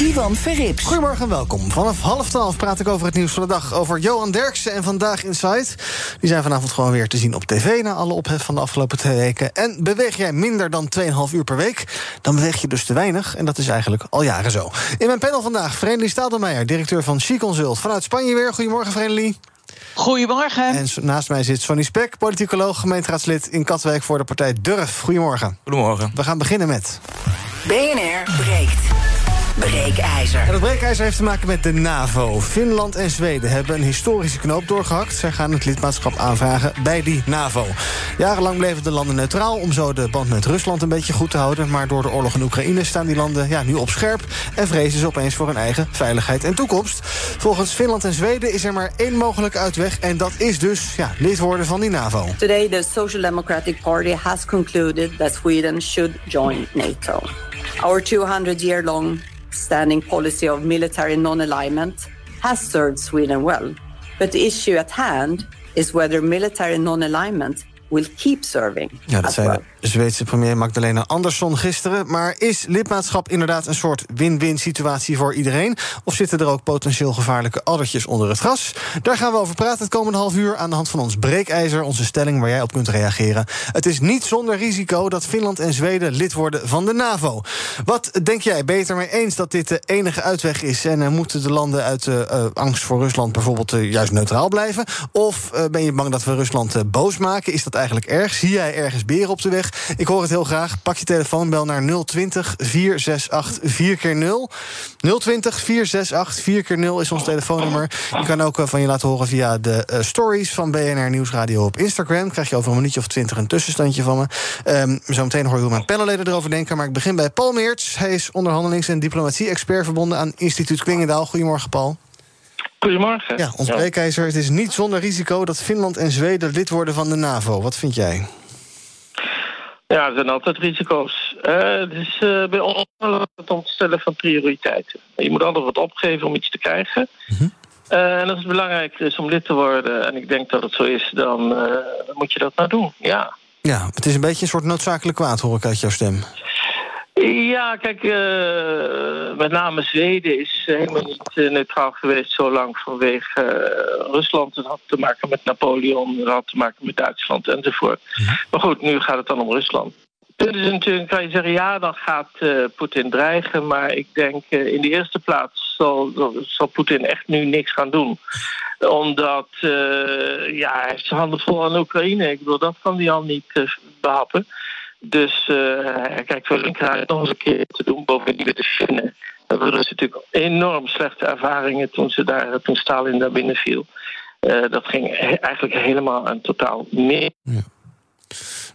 Ivan Verrips. Goedemorgen en welkom. Vanaf half twaalf praat ik over het nieuws van de dag. Over Johan Derksen en Vandaag Inside. Die zijn vanavond gewoon weer te zien op tv... na alle ophef van de afgelopen twee weken. En beweeg jij minder dan 2,5 uur per week... dan beweeg je dus te weinig. En dat is eigenlijk al jaren zo. In mijn panel vandaag Vredelie Stadelmeijer... directeur van She Consult. Vanuit Spanje weer. Goedemorgen, Vredelie. Goedemorgen. En naast mij zit Sonny Spek, politicoloog, gemeenteraadslid in Katwijk voor de partij Durf. Goedemorgen. Goedemorgen. We gaan beginnen met. BNR breekt. Breekijzer. En dat breekijzer heeft te maken met de NAVO. Finland en Zweden hebben een historische knoop doorgehakt. Zij gaan het lidmaatschap aanvragen bij die NAVO. Jarenlang bleven de landen neutraal om zo de band met Rusland een beetje goed te houden. Maar door de oorlog in Oekraïne staan die landen ja, nu op scherp... en vrezen ze opeens voor hun eigen veiligheid en toekomst. Volgens Finland en Zweden is er maar één mogelijke uitweg... en dat is dus ja, lid worden van die NAVO. Today the Social Democratic Party has concluded that Sweden should join NATO. Our 200-year-long standing policy of military non-alignment has served Sweden well. But the issue at hand is whether military non-alignment will keep serving. Ja, dat zei de Zweedse premier Magdalena Andersson gisteren. Maar is lidmaatschap inderdaad een soort win-win situatie voor iedereen? Of zitten er ook potentieel gevaarlijke addertjes onder het gras? Daar gaan we over praten het komende half uur aan de hand van ons breekijzer, onze stelling waar jij op kunt reageren. Het is niet zonder risico dat Finland en Zweden lid worden van de NAVO. Wat denk jij? Het ermee eens dat dit de enige uitweg is? En uh, moeten de landen uit uh, angst voor Rusland bijvoorbeeld juist neutraal blijven? Of ben je bang dat we Rusland boos maken? Is dat eigenlijk erg? Zie jij ergens beren op de weg? Ik hoor het heel graag. Pak je telefoon, bel naar 020 468 4 keer 0 020 468 4 keer 0 is ons telefoonnummer. Je kan ook van je laten horen via de uh, stories van BNR Nieuwsradio op Instagram. Krijg je over een minuutje of twintig een tussenstandje van me. Um, zometeen hoor je hoe mijn panelleden erover denken. Maar ik begin bij Paul Meerts. Hij is onderhandelings- en diplomatie-expert verbonden aan Instituut Klingendaal. Goedemorgen, Paul. Goedemorgen. Ja, ons breekijzer. Het is niet zonder risico dat Finland en Zweden lid worden van de NAVO. Wat vind jij? Ja, er zijn altijd risico's. Uh, het is uh, bij ons het omstellen van prioriteiten. Je moet altijd wat opgeven om iets te krijgen. Mm -hmm. uh, en als het belangrijker is om lid te worden, en ik denk dat het zo is, dan, dan moet je dat nou doen. Ja. ja, het is een beetje een soort noodzakelijk kwaad, hoor ik uit jouw stem. Ja, kijk, uh, met name Zweden is helemaal niet uh, neutraal geweest zo lang vanwege uh, Rusland. Het had te maken met Napoleon, het had te maken met Duitsland enzovoort. Ja. Maar goed, nu gaat het dan om Rusland. Dus natuurlijk kan je zeggen, ja, dan gaat Poetin dreigen. Maar ik denk, in de eerste plaats zal, zal Poetin echt nu niks gaan doen. Omdat, ja, hij heeft zijn handen vol aan Oekraïne. Ik bedoel, dat kan hij al niet behappen. Dus uh, kijk, voor Linkerhuis nog eens een keer te doen bovendien met de Finnen. Dat was natuurlijk enorm slechte ervaringen toen, ze daar, toen Stalin daar binnen viel. Uh, dat ging eigenlijk helemaal en totaal mee. Ja.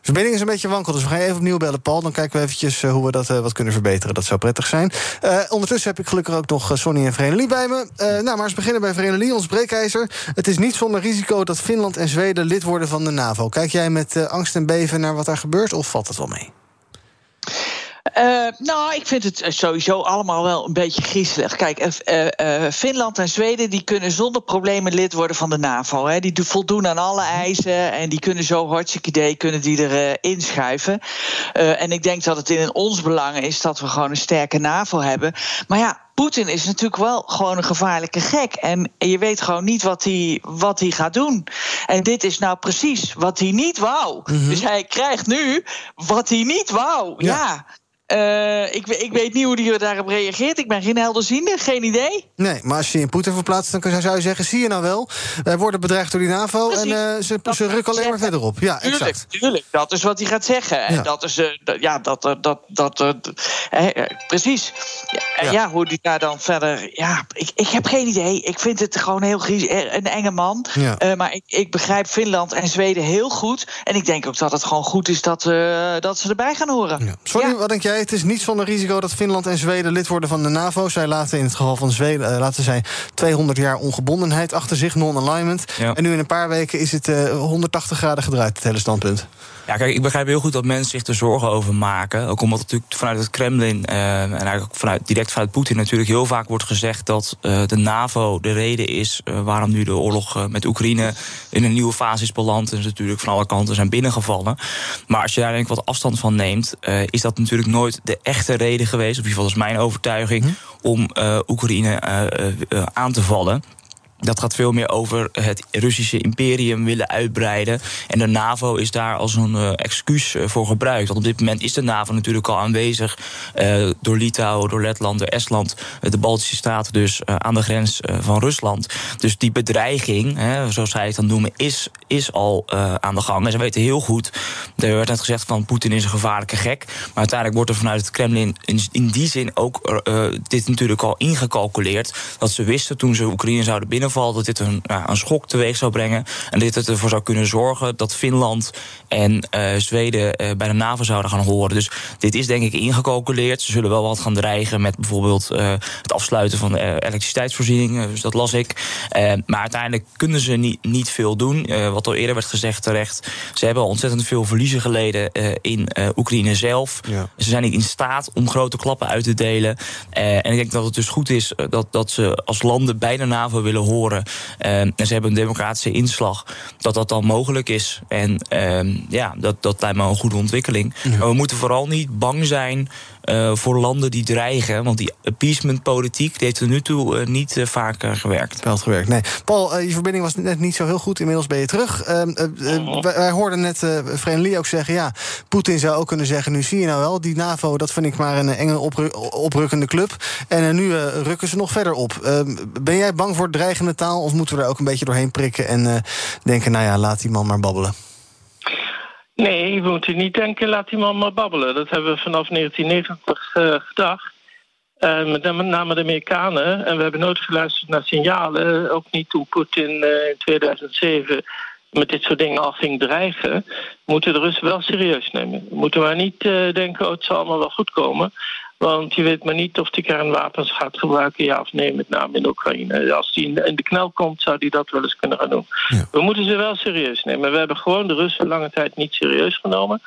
Verbinding is een beetje wankel, dus we gaan even opnieuw bellen, Paul. Dan kijken we eventjes uh, hoe we dat uh, wat kunnen verbeteren. Dat zou prettig zijn. Uh, ondertussen heb ik gelukkig ook nog Sonny en Vrenelie bij me. nou, maar eens beginnen bij Vrenelie, ons breekijzer. Het is niet zonder risico dat Finland en Zweden lid worden van de NAVO. Kijk jij met angst en beven naar wat daar gebeurt, of valt het wel mee? Uh, nou, ik vind het sowieso allemaal wel een beetje griezelig. Kijk, uh, uh, Finland en Zweden die kunnen zonder problemen lid worden van de NAVO. Hè. Die voldoen aan alle eisen en die kunnen zo hartstikke idee kunnen die er inschuiven. en ik denk dat het in ons belang is dat we gewoon een sterke NAVO hebben. Maar ja, Poetin is natuurlijk wel gewoon een gevaarlijke gek. En je weet gewoon niet wat hij, wat hij gaat doen. En dit is nou precies wat hij niet wou. Mm-hmm. Dus hij krijgt nu wat hij niet wou. ja. ja. Uh, ik, ik, weet niet hoe hij daarop reageert. Ik ben geen helderziende, geen idee. Nee, maar als je in Poetin verplaatst, dan zou je zeggen... zie je nou wel, wij worden bedreigd door die NAVO... Precies, en uh, ze, ze rukken alleen maar verderop. Ja, tuurlijk, exact. Tuurlijk, dat is wat hij gaat zeggen. Ja. En dat is, uh, ja, dat, dat, dat, precies. Ja, en ja. ja, hoe die daar dan verder... Ja, ik, ik heb geen idee. Ik vind het gewoon heel een enge man. Ja. maar ik, ik begrijp Finland en Zweden heel goed. En ik denk ook dat het gewoon goed is dat, dat ze erbij gaan horen. Sorry, wat denk jij? Zei het is niet zonder risico dat Finland en Zweden lid worden van de NAVO. Zij laten in het geval van Zweden uh, laten zij 200 jaar ongebondenheid achter zich, non-alignment. En nu in een paar weken is het 180 graden gedraaid, het hele standpunt. Ja, kijk, ik begrijp heel goed dat mensen zich er zorgen over maken. Ook omdat natuurlijk vanuit het Kremlin uh, en eigenlijk vanuit, direct vanuit Poetin natuurlijk heel vaak wordt gezegd dat uh, de NAVO de reden is uh, waarom nu de oorlog met Oekraïne in een nieuwe fase is beland. En ze natuurlijk van alle kanten zijn binnengevallen. Maar als je daar denk ik wat afstand van neemt, is dat natuurlijk nooit de echte reden geweest. Of in ieder geval is mijn overtuiging hm? om Oekraïne aan te vallen. Dat gaat veel meer over het Russische imperium willen uitbreiden. En de NAVO is daar als een uh, excuus eh, voor gebruikt. Want op dit moment is de NAVO natuurlijk al aanwezig uh, door Litouwen, door Letland, door Estland, de Baltische Staten, dus aan de grens van Rusland. Dus die bedreiging, hè, zoals zij het dan noemen, is, is al aan de gang. En ze weten heel goed, er werd net gezegd van Poetin is een gevaarlijke gek. Maar uiteindelijk wordt er vanuit het Kremlin in, die zin ook dit natuurlijk al ingecalculeerd. Dat ze wisten toen ze Oekraïne zouden dat dit een, ja, een schok teweeg zou brengen. En dit het ervoor zou kunnen zorgen dat Finland en uh, Zweden uh, bij de NAVO zouden gaan horen. Dus dit is denk ik ingecalculeerd. Ze zullen wel wat gaan dreigen met bijvoorbeeld uh, het afsluiten van de elektriciteitsvoorziening. Dus dat las ik. maar uiteindelijk kunnen ze niet, niet veel doen. wat al eerder werd gezegd terecht. Ze hebben ontzettend veel verliezen geleden in Oekraïne zelf. Ja. Ze zijn niet in staat om grote klappen uit te delen. en ik denk dat het dus goed is dat, dat ze als landen bij de NAVO willen horen Ehm, en ze hebben een democratische inslag. Dat dat dan mogelijk is. En ehm, ja, dat, dat lijkt me een goede ontwikkeling. Maar we moeten vooral niet bang zijn uh, voor landen die dreigen. Want die appeasement-politiek heeft tot nu toe uh, niet uh, vaak gewerkt. Wel gewerkt, nee. Paul, je verbinding was net niet zo heel goed. Inmiddels ben je terug. Ehm, wij, wij, hoorden net uh, Lee ook zeggen... ja, Poetin zou ook kunnen zeggen... nu zie je nou wel, die NAVO, dat vind ik maar een enge opru oprukkende club. En nu rukken ze nog verder op. Ehm, ben jij bang voor dreigende taal... of moeten we er ook een beetje doorheen prikken... en denken, nou ja, laat die man maar babbelen? Nee, we moeten niet denken, laat die man maar babbelen. Dat hebben we vanaf 1990 uh, gedacht. Uh, met name de Amerikanen. En we hebben nooit geluisterd naar signalen. Ook niet toen Poetin uh, in 2007 met dit soort dingen al ging dreigen. Moeten de Russen wel serieus nemen. We moeten maar niet denken, oh, het zal allemaal wel goed komen. Want je weet maar niet of hij kernwapens gaat gebruiken, ja of nee, met name in Oekraïne. Als hij in de knel komt, zou hij dat wel eens kunnen gaan doen. We moeten ze wel serieus nemen. We hebben gewoon de Russen lange tijd niet serieus genomen.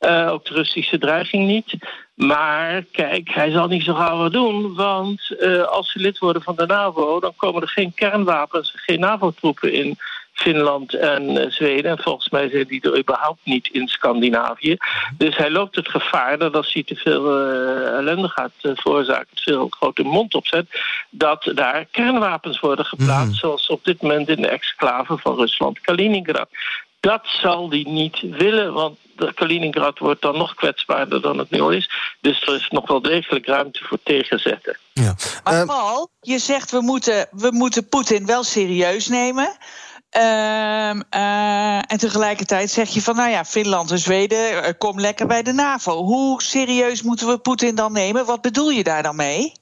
Uh, ook de Russische dreiging niet. Maar kijk, hij zal niet zo gauw wat doen. Want uh, als ze lid worden van de NAVO, dan komen er geen kernwapens, geen NAVO-troepen in Finland en uh, Zweden. En volgens mij zijn die er überhaupt niet in Scandinavië. Dus hij loopt het gevaar dat als hij te veel uh, ellende gaat uh, veroorzaken, te veel grote mond opzet, dat daar kernwapens worden geplaatst, mm. zoals op dit moment in de exclave van Rusland, Kaliningrad. Dat zal hij niet willen, want Kaliningrad wordt dan nog kwetsbaarder dan het nu al is. Dus er is nog wel degelijk ruimte voor tegenzetten. Ja. Maar Paul, je zegt we moeten, we moeten Poetin wel serieus nemen. Um, uh, en tegelijkertijd zeg je van, nou ja, Finland en Zweden, uh, kom lekker bij de NAVO. Hoe serieus moeten we Poetin dan nemen? Wat bedoel je daar dan mee?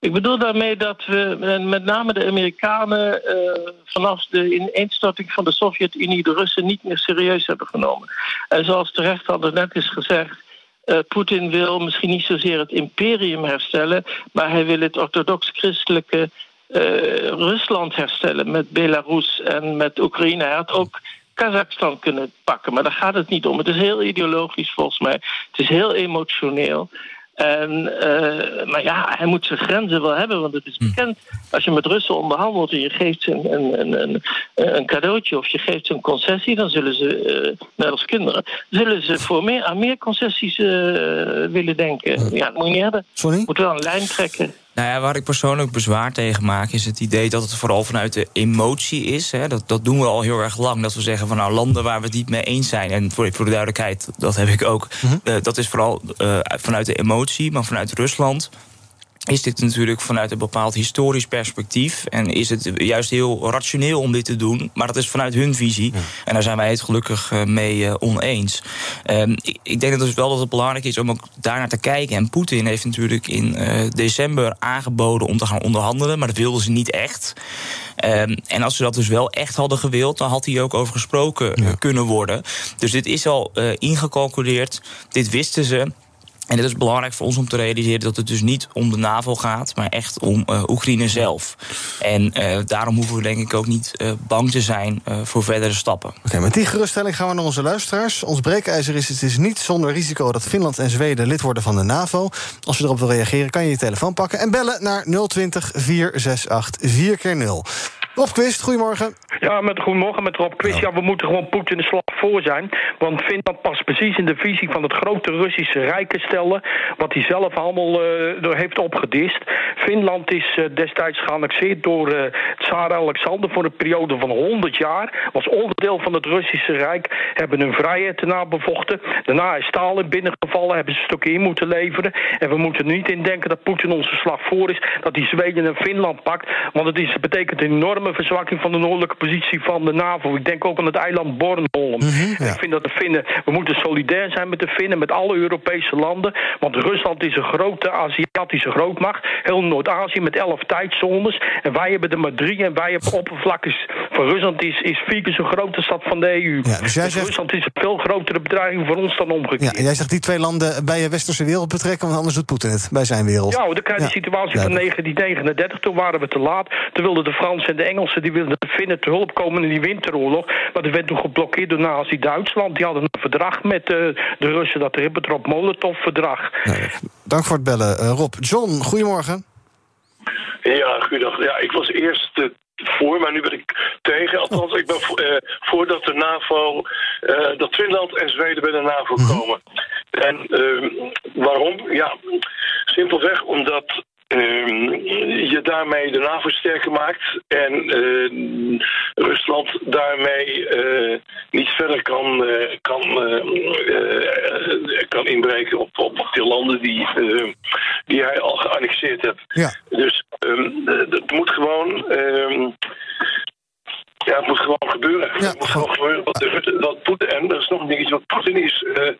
Ik bedoel daarmee dat we met name de Amerikanen uh, vanaf de ineenstorting van de Sovjet-Unie de Russen niet meer serieus hebben genomen. En zoals terecht al net is gezegd, Poetin wil misschien niet zozeer het imperium herstellen, maar hij wil het orthodox-christelijke Rusland herstellen met Belarus en met Oekraïne. Hij had ook Kazachstan kunnen pakken, maar daar gaat het niet om. Het is heel ideologisch volgens mij. Het is heel emotioneel. En, uh, maar ja, hij moet zijn grenzen wel hebben, want het is hm. bekend. Als je met Russen onderhandelt en je geeft ze een, een, een, een cadeautje of je geeft ze een concessie, dan zullen ze, uh, net als kinderen, zullen ze voor meer, aan meer concessies uh, willen denken. Ja, dat moet je niet hebben. Sorry? Moet wel een lijn trekken. Nou ja, waar ik persoonlijk bezwaar tegen maak... is het idee dat het vooral vanuit de emotie is. Hè. Dat, dat doen we al heel erg lang. Dat we zeggen van nou, landen waar we het niet mee eens zijn... en voor, voor de duidelijkheid, dat heb ik ook... Mm -hmm. dat is vooral uh, vanuit de emotie, maar vanuit Rusland is dit natuurlijk vanuit een bepaald historisch perspectief. En is het juist heel rationeel om dit te doen. Maar dat is vanuit hun visie. En daar zijn wij het gelukkig eh, mee uh, oneens. Um, ik, ik, denk dat dus wel dat het belangrijk is om ook daarnaar te kijken. En Poetin heeft natuurlijk in uh, december aangeboden om te gaan onderhandelen. Maar dat wilden ze niet echt. Um, en als ze dat dus wel echt hadden gewild, dan had hij ook over gesproken ja. kunnen worden. Dus dit is al ingecalculeerd. Dit wisten ze. En het is belangrijk voor ons om te realiseren dat het dus niet om de NAVO gaat, maar echt om uh, Oekraïne zelf. En uh, daarom hoeven we denk ik ook niet uh, bang te zijn voor verdere stappen. Oké, okay, met die geruststelling gaan we naar onze luisteraars. Ons breekijzer is: het is niet zonder risico dat Finland en Zweden lid worden van de NAVO. Als je erop wil reageren, kan je je telefoon pakken en bellen naar 020 468 4x0. Rob Quist, goedemorgen. Ja, met, goedemorgen met Rob Quist. Ja, we moeten gewoon Poetin de slag voor zijn. Want Finland past precies in de visie van het grote Russische Rijken stellen... wat hij zelf allemaal uh, heeft opgedist. Finland is uh, destijds geannexeerd door uh, Tsar Alexander... voor een periode van 100 jaar. Was onderdeel van het Russische Rijk. Hebben hun vrijheid daarna bevochten. Daarna is Stalin binnengevallen. Hebben ze stukken in moeten leveren. En we moeten er niet in denken dat Poetin onze slag voor is. Dat hij Zweden en Finland pakt. Want het is, betekent een enorme verzwakking van de noordelijke positie van de NAVO. Ik denk ook aan het eiland Bornholm. Mhm, Ik vind dat de Finnen, we moeten solidair zijn met de Finnen, met alle Europese landen. Want Rusland is een grote Aziatische grootmacht. Heel Noord-Azië met elf tijdzones. En wij hebben er maar drie. En wij hebben oppervlaktes. Voor Rusland is, is vier keer zo groot de stad van de EU. Ja, dus jij Dus zegt- Rusland is een veel grotere bedreiging voor ons dan omgekeerd. Ja, jij zegt die twee landen bij je westerse wereld betrekken... want anders doet Poetin het bij zijn wereld. Ja, dan krijg je de situatie van 1939. Toen waren we te laat. Toen wilden de Fransen en de Engelsen die wilden de Finnen te hulp komen in die winteroorlog. Maar dat werd toen geblokkeerd door Nazi-Duitsland. Die hadden een verdrag met eh, de Russen, dat Ribbentrop-Molotov-verdrag. Dank voor het bellen, Eh, Rob. John, goedemorgen. Ja, goedendag. Ja, ik was eerst eh, voor, maar nu ben ik tegen. Althans, ik ben voor, eh, voor dat de NAVO, eh, dat Finland en Zweden bij de NAVO komen. En ehm, waarom? Ja, simpelweg omdat. Ehm, je daarmee de NAVO sterker maakt en eh, Rusland daarmee eh, niet verder kan, eh, kan, kan inbreken op, op die landen die, die hij al geannexeerd heeft. Ja. Dus eh, het moet gewoon. ehm, ja, het moet gewoon gebeuren. het moet gewoon gebeuren. Wat, de- wat Poetin, en er is nog een dingetje wat Poetin is. eh,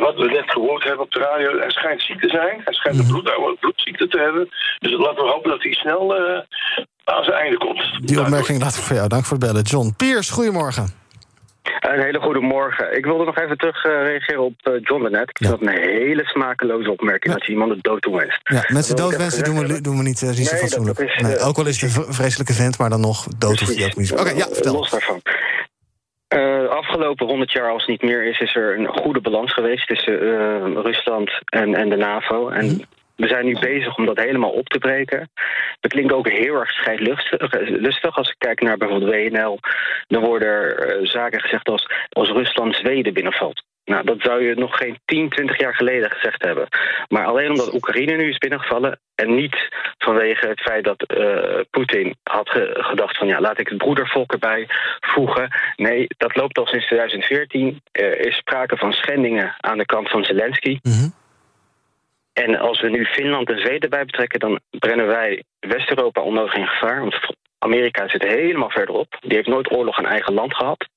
wat we net gehoord hebben op de radio. Hij schijnt ziek te zijn. Hij schijnt een bloed, een bloedziekte te hebben. Dus laten we hopen dat hij snel eh, aan zijn einde komt. Die opmerking laat ik voor jou. Dank voor het bellen. John Piers, goedemorgen. Een hele goede morgen. Ik wilde nog even terug eh, reageren op eh, John daarnet. Ik vind dat een hele smakeloze opmerking dat je iemand de dood toewenst. Ja, mensen doodwensen even doen we, doen we niet, eh, niet zo fatsoenlijk. is, nee, eh, ook al is het een vreselijke vent, maar dan nog dood ook niet. Oké, ja, vertel. Los daarvan. Afgelopen 100 jaar, als het niet meer is, is er een goede balans geweest tussen Rusland en, en de NAVO. En Mhm. We zijn nu bezig om dat helemaal op te breken. Dat klinkt ook heel erg scheidlustig. lustig. Als ik kijk naar bijvoorbeeld WNL, dan worden er eh, zaken gezegd als, als Rusland Zweden binnenvalt. Nou, dat zou je nog geen 10, 20 jaar geleden gezegd hebben. Maar alleen omdat Oekraïne nu is binnengevallen en niet vanwege het feit dat eh, Poetin had ge- gedacht van ja, laat ik het broedervolk erbij voegen. Nee, dat loopt al sinds 2014. Er is sprake van schendingen aan de kant van Zelensky. En als we nu Finland en Zweden bij betrekken, dan brengen wij West-Europa onnodig in gevaar. Want Amerika zit helemaal verderop. Die heeft nooit oorlog in eigen land gehad.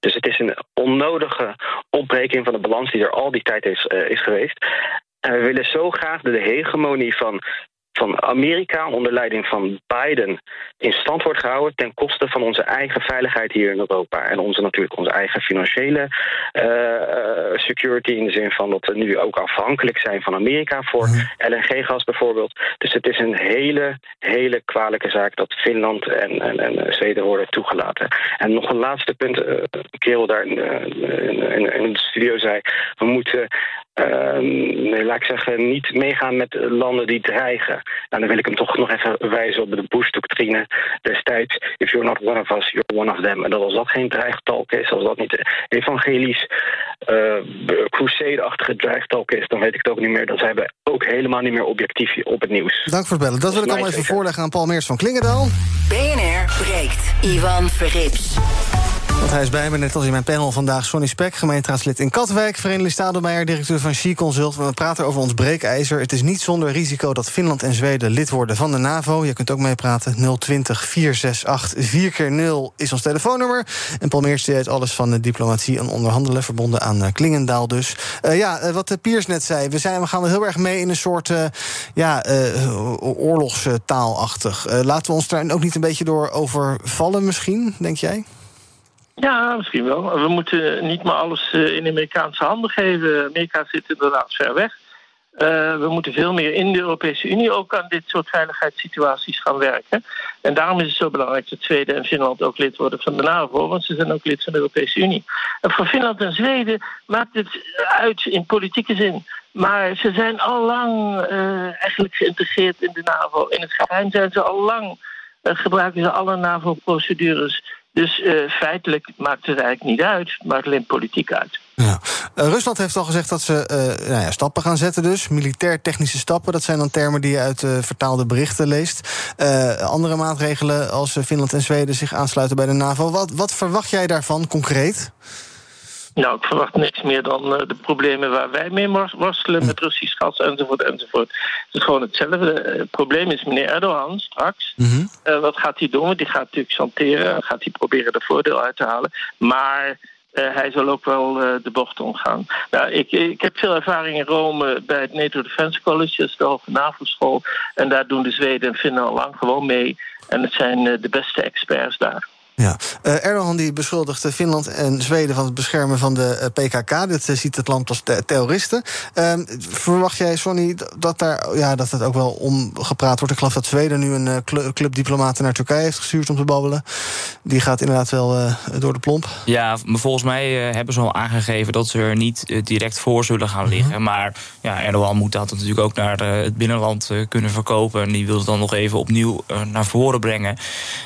Dus het is een onnodige opbreking van de balans die er al die tijd is, eh, is geweest. En we willen zo graag de hegemonie van, van Amerika onder leiding van Biden in stand wordt gehouden ten koste van onze eigen veiligheid hier in Europa. En onze, natuurlijk onze eigen financiële eh, eh, security in de zin van dat we nu ook afhankelijk zijn van Amerika voor LNG-gas bijvoorbeeld. Dus het is een hele, hele kwalijke zaak dat Finland en, en, en Zweden worden toegelaten. En nog een laatste punt. een kerel daar in, de- in, in, in de studio zei, we moeten ehm, nee, laat ik zeggen, niet meegaan met landen die dreigen. Nou, dan wil ik hem toch nog even wijzen op de Bush-doctrine destijds. If you're not one of us, you're one of them. En dat als dat geen dreigtalk is, als dat niet evangelisch eh, crusade-achtige dreigtalk is, dan weet ik het ook niet meer. Dan zijn we ook helemaal niet meer objectief op het nieuws. Dank voor het bellen. Dat wil ik allemaal even voorleggen aan Paul Meers van Klingendaal. BNR breekt. Ivan Verrips. Hij is bij me, net als in mijn panel vandaag. Sonny Spek, gemeenteraadslid in Katwijk. Verenigde Stadelmeijer, directeur van She Consult. We praten over ons breekijzer. Het is niet zonder risico dat Finland en Zweden lid worden van de NAVO. Je kunt ook meepraten. 020 468 4 keer 0 is ons telefoonnummer. En Paul weet alles van de diplomatie en onderhandelen. Verbonden aan eh, Klingendaal dus. Eh, ja, eh, wat Piers net zei. We, zijn, we gaan heel erg mee in een soort eh, ja, eh, oorlogstaalachtig. Laten we ons daar ook niet een beetje door overvallen misschien, denk jij? Ja, misschien wel. We moeten niet maar alles eh, in Amerikaanse handen geven. Amerika zit inderdaad ver weg. Uh, we moeten veel meer in de Europese Unie ook aan dit soort veiligheidssituaties gaan werken. En daarom is het zo belangrijk dat Zweden en Finland ook lid worden van de NAVO, want ze zijn ook lid van de Europese Unie. En voor Finland en Zweden maakt het uit in politieke zin. Maar ze zijn al lang uh, eigenlijk geïntegreerd in de NAVO. In het geheim zijn ze al lang, gebruiken ze alle NAVO-procedures. Dus uh, feitelijk maakt het eigenlijk niet uit, maakt alleen politiek uit. Ja. Uh, Rusland heeft al gezegd dat ze uh, nou ja, stappen gaan zetten, dus militair-technische stappen. Dat zijn dan termen die je uit vertaalde berichten leest. andere maatregelen als Finland en Zweden zich aansluiten bij de NAVO. Wat, wat verwacht jij daarvan concreet? Nou, ik verwacht niks meer dan de problemen waar wij mee worstelen met Russisch gas enzovoort enzovoort. Het is gewoon hetzelfde. Het probleem is meneer Erdogan straks. Mm -hmm. wat gaat hij doen? Die gaat natuurlijk chanteren, gaat hij proberen er voordeel uit te halen. Maar uh, hij zal ook wel de bocht omgaan. Nou, ik, ik heb veel ervaring in Rome bij het NATO Defense College, de hoge NAVO-school. En daar doen de Zweden en Finnen al lang gewoon mee. En het zijn de beste experts daar. Ja. Uh, Erdogan die beschuldigt Finland en Zweden van het beschermen van de uh, PKK. Dit uh, ziet het land als terroristen. Ehm, verwacht jij, Sonny, dat, daar, ja, dat het ook wel om gepraat wordt? Ik geloof dat Zweden nu een clubdiplomaat naar Turkije heeft gestuurd om te babbelen. Die gaat inderdaad wel door de plomp. Ja, maar volgens mij hebben ze al aangegeven dat ze er niet direct voor zullen gaan liggen. -hmm. Maar ja, Erdogan moet dat natuurlijk ook naar het binnenland kunnen verkopen. En die wil het dan nog even opnieuw naar voren brengen.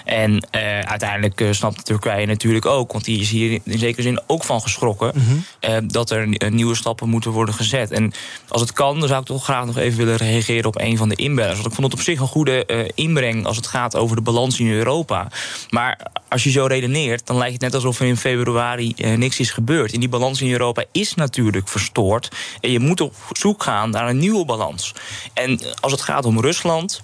En uiteindelijk snapt Turkije natuurlijk ook. Want die is hier in zekere zin ook van geschrokken. Mm -hmm. eh, dat er nieuwe stappen moeten worden gezet. En als het kan, dan zou ik toch graag nog even willen reageren op een van de inbrengers. Want ik vond het op zich een goede inbreng als het gaat over de balans in Europa. Maar als je zo redeneert, dan lijkt het net alsof er in februari niks is gebeurd. En die balans in Europa is natuurlijk verstoord. En je moet op zoek gaan naar een nieuwe balans. En als het gaat om Rusland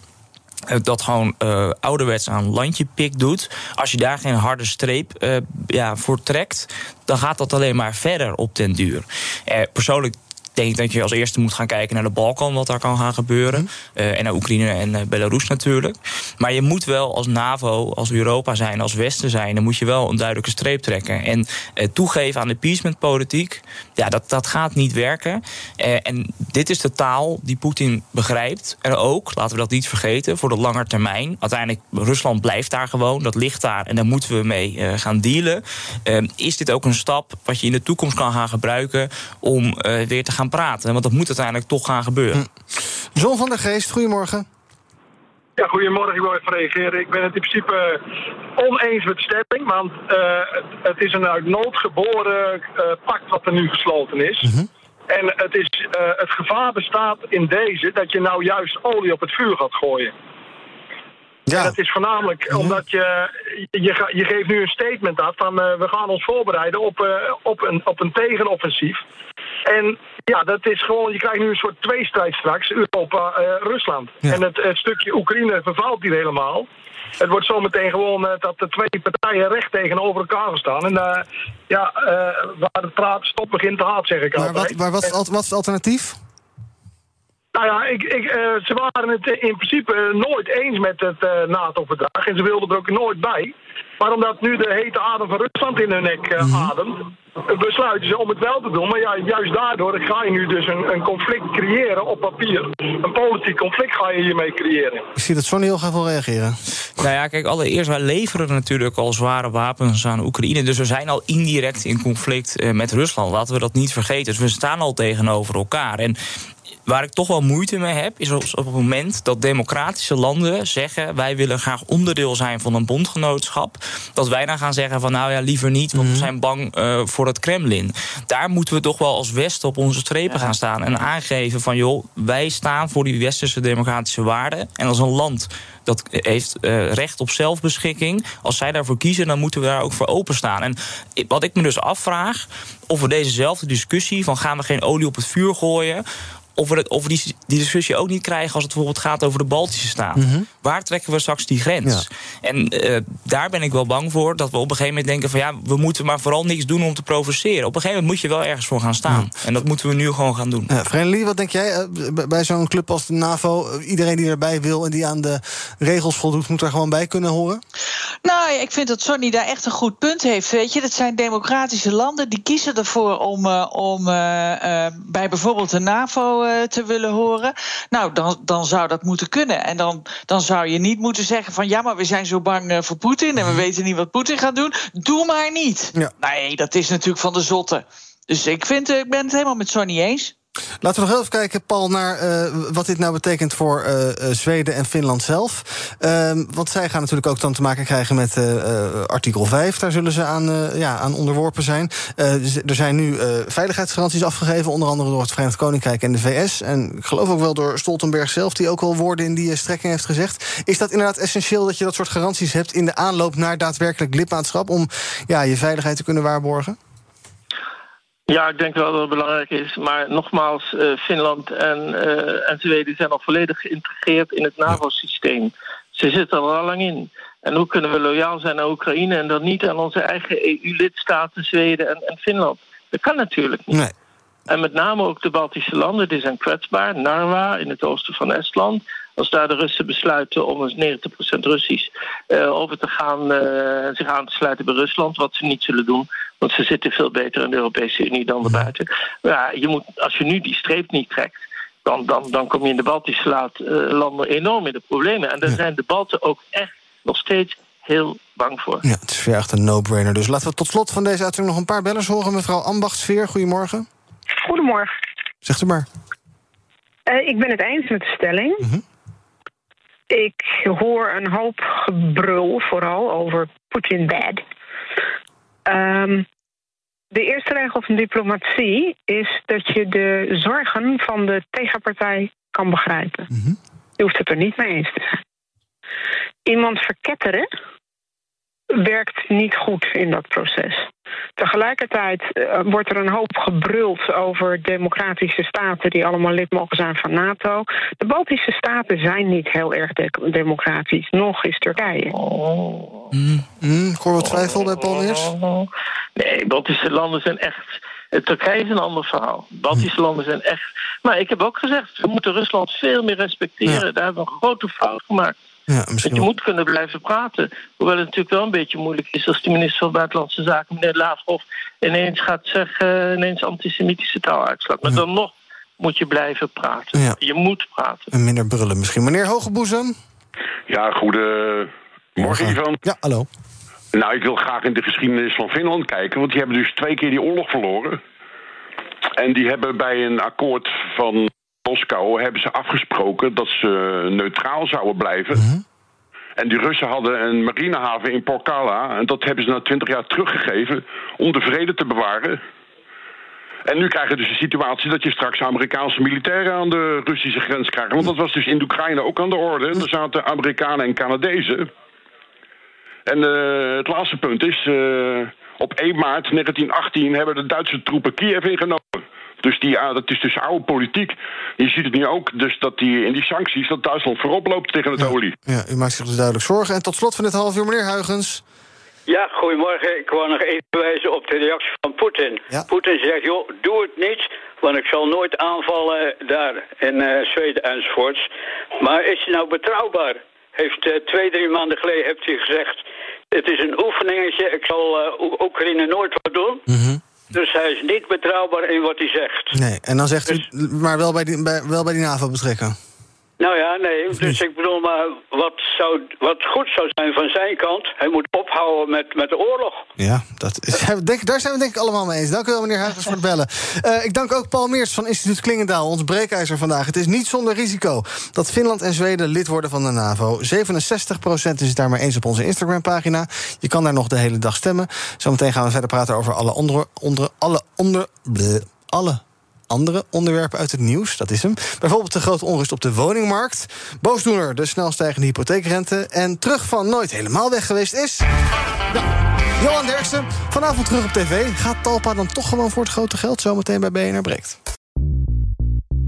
dat gewoon uh, ouderwets aan landje pik doet. Als je daar geen harde streep uh, ja, voor trekt, dan gaat dat alleen maar verder op den duur. Uh, persoonlijk denk dat je als eerste moet gaan kijken naar de Balkan, wat daar kan gaan gebeuren. Mm. Uh, en naar Oekraïne en uh, Belarus natuurlijk. Maar je moet wel als NAVO, als Europa zijn, als Westen zijn, dan moet je wel een duidelijke streep trekken. En uh, toegeven aan de appeasementpolitiek, ja, dat, dat gaat niet werken. en dit is de taal die Poetin begrijpt. En ook, laten we dat niet vergeten, voor de lange termijn. Uiteindelijk, Rusland blijft daar gewoon, dat ligt daar en daar moeten we mee gaan dealen. is dit ook een stap wat je in de toekomst kan gaan gebruiken om weer te gaan praten. Want dat moet uiteindelijk toch gaan gebeuren. John van der Geest, goedemorgen. Ja, goedemorgen. Ik wil even reageren. Ik ben het in principe oneens met de stelling. Want uh, het is een uit nood geboren uh, pact wat er nu gesloten is. Mm -hmm. En het, is, uh, het gevaar bestaat in deze dat je nou juist olie op het vuur gaat gooien. Ja. En dat is voornamelijk mm -hmm. omdat je, je, je geeft nu een statement af van uh, we gaan ons voorbereiden op, uh, op, een, op een tegenoffensief. En ja, dat is gewoon, je krijgt nu een soort tweestrijd straks, Europa-Rusland. Ja. En het, het, stukje Oekraïne vervalt hier helemaal. Het wordt zometeen gewoon uh, dat de twee partijen recht tegenover elkaar staan. En uh, ja, uh, waar het praat stop begint te haat, zeg ik maar altijd. Wat, maar wat, wat is het alternatief? Nou ja, ik, ik, uh, ze waren het in principe nooit eens met het uh, NATO-verdrag. En ze wilden er ook nooit bij. Maar omdat nu de hete adem van Rusland in hun nek uh, mm -hmm. ademt, besluiten ze om het wel te doen. Maar ja, juist daardoor ga je nu dus een, een, conflict creëren op papier. Een politiek conflict ga je hiermee creëren. Ik zie dat Sonny heel graag wil reageren. Nou ja, kijk, allereerst, wij leveren natuurlijk al zware wapens aan Oekraïne. Dus we zijn al indirect in conflict uh, met Rusland. Laten we dat niet vergeten. Dus we staan al tegenover elkaar. En Waar ik toch wel moeite mee heb, is op het moment dat democratische landen zeggen: wij willen graag onderdeel zijn van een bondgenootschap. Dat wij dan gaan zeggen: van nou ja, liever niet, want we zijn bang uh, voor het Kremlin. Daar moeten we toch wel als Westen op onze strepen ja. gaan staan en aangeven: van joh, wij staan voor die westerse democratische waarden. En als een land dat heeft uh, recht op zelfbeschikking. Als zij daarvoor kiezen, dan moeten we daar ook voor openstaan. En wat ik me dus afvraag, of we dezezelfde discussie van gaan we geen olie op het vuur gooien of we, het, of we die, die, discussie ook niet krijgen als het bijvoorbeeld gaat over de Baltische Staten. Mm -hmm. Waar trekken we straks die grens? Ja. En uh, daar ben ik wel bang voor dat we op een gegeven moment denken van ja, we moeten maar vooral niks doen om te provoceren. Op een gegeven moment moet je wel ergens voor gaan staan. Ja. En dat moeten we nu gewoon gaan doen. Ja, Vreneli, wat denk jij uh, bij zo'n club als de NAVO? Iedereen die erbij wil en die aan de regels voldoet, moet er gewoon bij kunnen horen? Nou, ik vind dat Sonny daar echt een goed punt heeft. Weet je, dat zijn democratische landen die kiezen ervoor om, uh, om bij bijvoorbeeld de NAVO eh, te willen horen. Nou, dan, dan zou dat moeten kunnen. En dan, dan zou je niet moeten zeggen van ja, maar we zijn zo bang eh, voor Poetin en we weten niet wat Poetin gaat doen. Doe maar niet. Nee, dat is natuurlijk van de zotte. Dus ik, vind, ik ben het helemaal met Sonny eens. Laten we nog even kijken, Paul, naar uh, wat dit nou betekent voor uh, Zweden en Finland zelf. Uh, want zij gaan natuurlijk ook dan te maken krijgen met artikel 5. Daar zullen ze aan, ja, aan onderworpen zijn. Dus er zijn nu veiligheidsgaranties afgegeven, onder andere door het Verenigd Koninkrijk en de VS. En ik geloof ook wel door Stoltenberg zelf, die ook al woorden in die strekking heeft gezegd. Is dat inderdaad essentieel dat je dat soort garanties hebt in de aanloop naar daadwerkelijk lidmaatschap om ja, je veiligheid te kunnen waarborgen? Ja, ik denk wel dat het belangrijk is. Maar nogmaals, uh, Finland en, uh, en Zweden zijn al volledig geïntegreerd in het NAVO-systeem. Ze zitten er al lang in. En hoe kunnen we loyaal zijn aan Oekraïne en dan niet aan onze eigen EU-lidstaten, Zweden en, en, Finland? Dat kan natuurlijk niet. Nee. En met name ook de Baltische landen, die zijn kwetsbaar. Narwa in het oosten van Estland. Als daar de Russen besluiten om eens 90% Russisch uh, over te gaan en zich aan te sluiten bij Rusland, wat ze niet zullen doen, want ze zitten veel beter in de Europese Unie dan erbuiten. Ja, je moet, als je nu die streep niet trekt, dan, dan, dan kom je in de Baltische uh, landen enorm in de problemen. En daar zijn de Balten ook echt nog steeds heel bang voor. Ja, het is weer echt een no-brainer. Dus laten we tot slot van deze uitzending nog een paar bellers horen. Mevrouw Ambachtsveer, goedemorgen. Goedemorgen. Zegt u maar. Uh, ik ben het eens met de stelling. -hmm. Ik hoor een hoop gebrul, vooral over Putin bad. Um, de eerste regel van diplomatie is dat je de zorgen van de tegenpartij kan begrijpen. Mm -hmm. Je hoeft het er niet mee eens te zijn. Iemand verketteren werkt niet goed in dat proces. Tegelijkertijd uh, wordt er een hoop gebruld over democratische staten die allemaal lid mogen zijn van NATO. De Baltische staten zijn niet heel erg de democratisch. Nog is Turkije. Oh. Mm. Mm, ik hoor wat twijfel bij Paul. Nee, Baltische landen zijn echt. Turkije is een ander verhaal. Baltische landen zijn echt. Maar ik heb ook gezegd, we moeten Rusland veel meer respecteren. Ja. Daar hebben we een grote fout gemaakt. Ja, dat je moet kunnen blijven praten. Hoewel het natuurlijk wel een beetje moeilijk is als de minister van Buitenlandse Zaken, meneer Lavrov, ineens gaat zeggen, ineens antisemitische taal uitslaat. Maar ja. dan nog moet je blijven praten. Ja. Je moet praten. En minder brullen misschien. Meneer Hogeboezem? Ja, goedemorgen Ivan. Ja, hallo. Nou, ik wil graag in de geschiedenis van Finland kijken, want die hebben dus twee keer die oorlog verloren. En die hebben bij een akkoord van Moskou hebben ze afgesproken dat ze neutraal zouden blijven. -hmm. En die Russen hadden een marinehaven in Porkala. En dat hebben ze na twintig jaar teruggegeven om de vrede te bewaren. En nu krijg je dus een situatie dat je straks Amerikaanse militairen aan de Russische grens krijgt. Want dat was dus in Oekraïne ook aan de orde. Er zaten Amerikanen en Canadezen. En uh, het laatste punt is, uh, op 1 maart 1918 hebben de Duitse troepen Kiev ingenomen. Dus die, uh, dat is dus oude politiek. Je ziet het nu ook, dus dat die in die sancties... dat Duitsland voorop loopt tegen het ja. olie. Ja, u maakt zich dus duidelijk zorgen. En tot slot van dit half uur, meneer Huigens. Ja, goedemorgen. Ik wou nog even wijzen op de reactie van Poetin. Ja. Poetin zegt, joh, doe het niet... want ik zal nooit aanvallen daar in uh, Zweden enzovoorts. Maar is hij nou betrouwbaar? Heeft uh, twee, drie maanden geleden heeft hij gezegd... het is een oefeningetje, ik zal uh, Oekraïne nooit wat doen... Mm -hmm. Dus hij is niet betrouwbaar in wat hij zegt. Nee, en dan zegt dus, u, maar wel bij die, bij, wel bij die NAVO betrekken. Nou ja, nee. Dus ik bedoel, maar wat, zou, wat goed zou zijn van zijn kant... hij moet ophouden met, met de oorlog. Ja, dat is, denk, daar zijn we denk ik allemaal mee eens. Dank u wel, meneer Huigens, voor het bellen. Uh, ik dank ook Paul Meers van Instituut Klingendaal, ons breekijzer vandaag. Het is niet zonder risico dat Finland en Zweden lid worden van de NAVO. 67% is het daar maar eens op onze Instagram-pagina. Je kan daar nog de hele dag stemmen. Zometeen gaan we verder praten over alle onder... onder alle onder... Bleh, alle andere onderwerpen uit het nieuws. Dat is hem. Bijvoorbeeld de grote onrust op de woningmarkt. Boosdoener, de snel stijgende hypotheekrente. En terug van nooit helemaal weg geweest is... Johan Derksen, vanavond terug op tv. Gaat Talpa dan toch gewoon voor het grote geld zometeen bij BNR Breekt?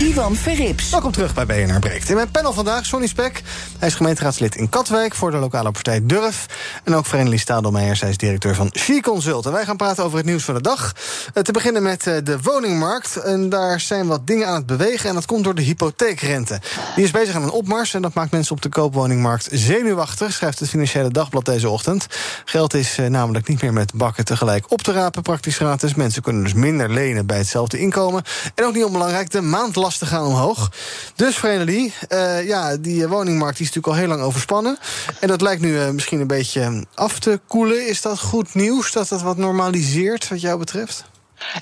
Ivan Verrips. Welkom terug bij BNR Breekt. In mijn panel vandaag Sonny Spek. Hij is gemeenteraadslid in Katwijk voor de lokale partij Durf. En ook Vereniging Stadelmeijer, zij is directeur van She Consult. En wij gaan praten over het nieuws van de dag. Eh, te beginnen met eh, de woningmarkt. En daar zijn wat dingen aan het bewegen. En dat komt door de hypotheekrente. Die is bezig aan een opmars. En dat maakt mensen op de koopwoningmarkt zenuwachtig. Schrijft het Financiële Dagblad deze ochtend. Geld is eh, namelijk niet meer met bakken tegelijk op te rapen, praktisch gratis. Mensen kunnen dus minder lenen bij hetzelfde inkomen. En ook niet onbelangrijk, de maandlasten gaan omhoog. Dus Vrenelie, uh, ja, die woningmarkt die is natuurlijk al heel lang overspannen. En dat lijkt nu uh, misschien een beetje af te koelen. Is dat goed nieuws dat het wat normaliseert wat jou betreft?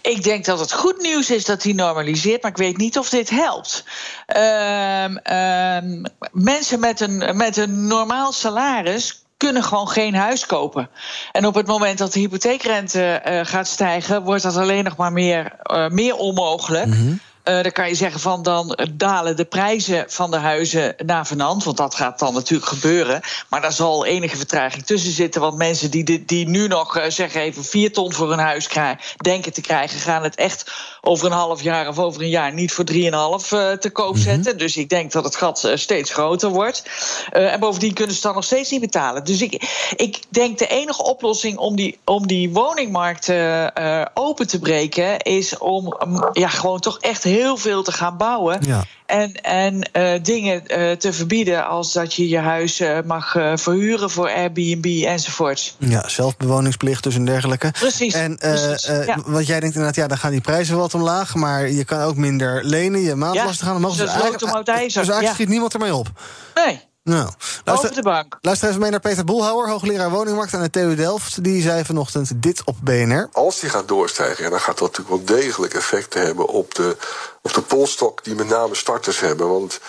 Ik denk dat het goed nieuws is dat hij normaliseert, maar ik weet niet of dit helpt. Uh, mensen met een, met een normaal salaris kunnen gewoon geen huis kopen. En op het moment dat de hypotheekrente uh, gaat stijgen, wordt dat alleen nog maar meer, uh, meer onmogelijk. Mm -hmm. Uh, dan kan je zeggen van dan dalen de prijzen van de huizen naar vanand. Want dat gaat dan natuurlijk gebeuren. Maar daar zal enige vertraging tussen zitten. Want mensen die, die nu nog uh, zeggen even vier ton voor een huis krijgen, denken te krijgen, gaan het echt over een half jaar of over een jaar niet voor 3,5 uh, te koop zetten. Mm -hmm. Dus ik denk dat het gat steeds groter wordt. Uh, en bovendien kunnen ze dan nog steeds niet betalen. Dus ik, ik denk de enige oplossing om die, om die woningmarkt uh, open te breken is om um, ja, gewoon toch echt heel veel te gaan bouwen. Ja. En, en uh, dingen uh, te verbieden als dat je je huis uh, mag verhuren voor Airbnb enzovoorts. Ja, zelfbewoningsplicht dus en dergelijke. Precies. En precies, ja. want jij denkt inderdaad, ja, dan gaan die prijzen wat omlaag, maar je kan ook minder lenen, je maandlasten ja, gaan omhoog. Dus, dus eigenlijk, dus eigenlijk schiet niemand ermee op. Nee. Nou, luister, de bank. luister even mee naar Peter Boelhouwer, hoogleraar woningmarkt aan de TU Delft. Die zei vanochtend dit op BNR. Als die gaat doorstijgen, ja, dan gaat dat natuurlijk wel degelijk effecten hebben op de, op de polstok die met name starters hebben. Want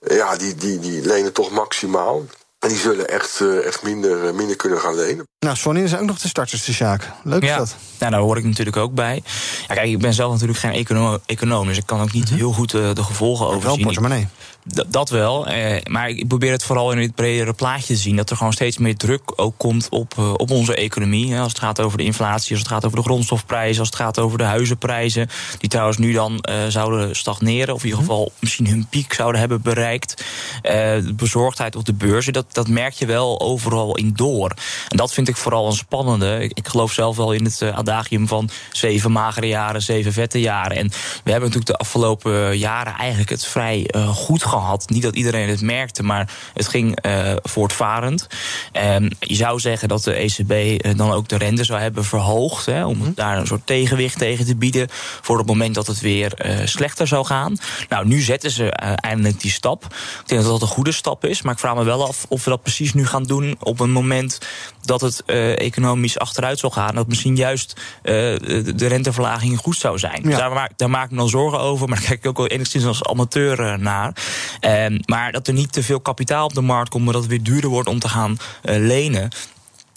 ja, die, die, die lenen toch maximaal. En die zullen echt, uh, echt minder, minder kunnen gaan lenen. Nou, Sonny is ook nog de starters, de Sjaak. Leuk is ja. dat. Ja, daar hoor ik natuurlijk ook bij. Ja, kijk, ik ben zelf natuurlijk geen econoom, econoom dus ik kan ook niet heel goed uh, de gevolgen overzien. Wel portemonnee. Dat wel, eh, maar ik probeer het vooral in het bredere plaatje te zien. Dat er gewoon steeds meer druk ook komt op, uh, op onze economie. Hè, als het gaat over de inflatie, als het gaat over de grondstofprijzen, als het gaat over de huizenprijzen. Die trouwens nu dan uh, zouden stagneren, of in ieder geval misschien hun piek zouden hebben bereikt. de bezorgdheid op de beurzen, dat, dat merk je wel overal in door. En dat vind ik vooral een spannende. Ik, ik geloof zelf wel in het adagium van zeven magere jaren, zeven vette jaren. En we hebben natuurlijk de afgelopen jaren eigenlijk het vrij goed gehad gehad. Niet dat iedereen het merkte, maar het ging uh, voortvarend. Um, je zou zeggen dat de ECB uh, dan ook de rente zou hebben verhoogd. Hè, om daar een soort tegenwicht tegen te bieden. Voor het moment dat het weer uh, slechter zou gaan. Nou, nu zetten ze eindelijk die stap. Ik denk dat dat een goede stap is. Maar ik vraag me wel af of we dat precies nu gaan doen. op een moment dat het economisch achteruit zal gaan. Dat misschien juist de, de renteverlaging goed zou zijn. Ja. Daar, maak, daar maak ik me dan zorgen over. Maar daar kijk ik ook wel enigszins als amateur naar. Um, maar dat er niet te veel kapitaal op de markt komt, maar dat het weer duurder wordt om te gaan uh, lenen.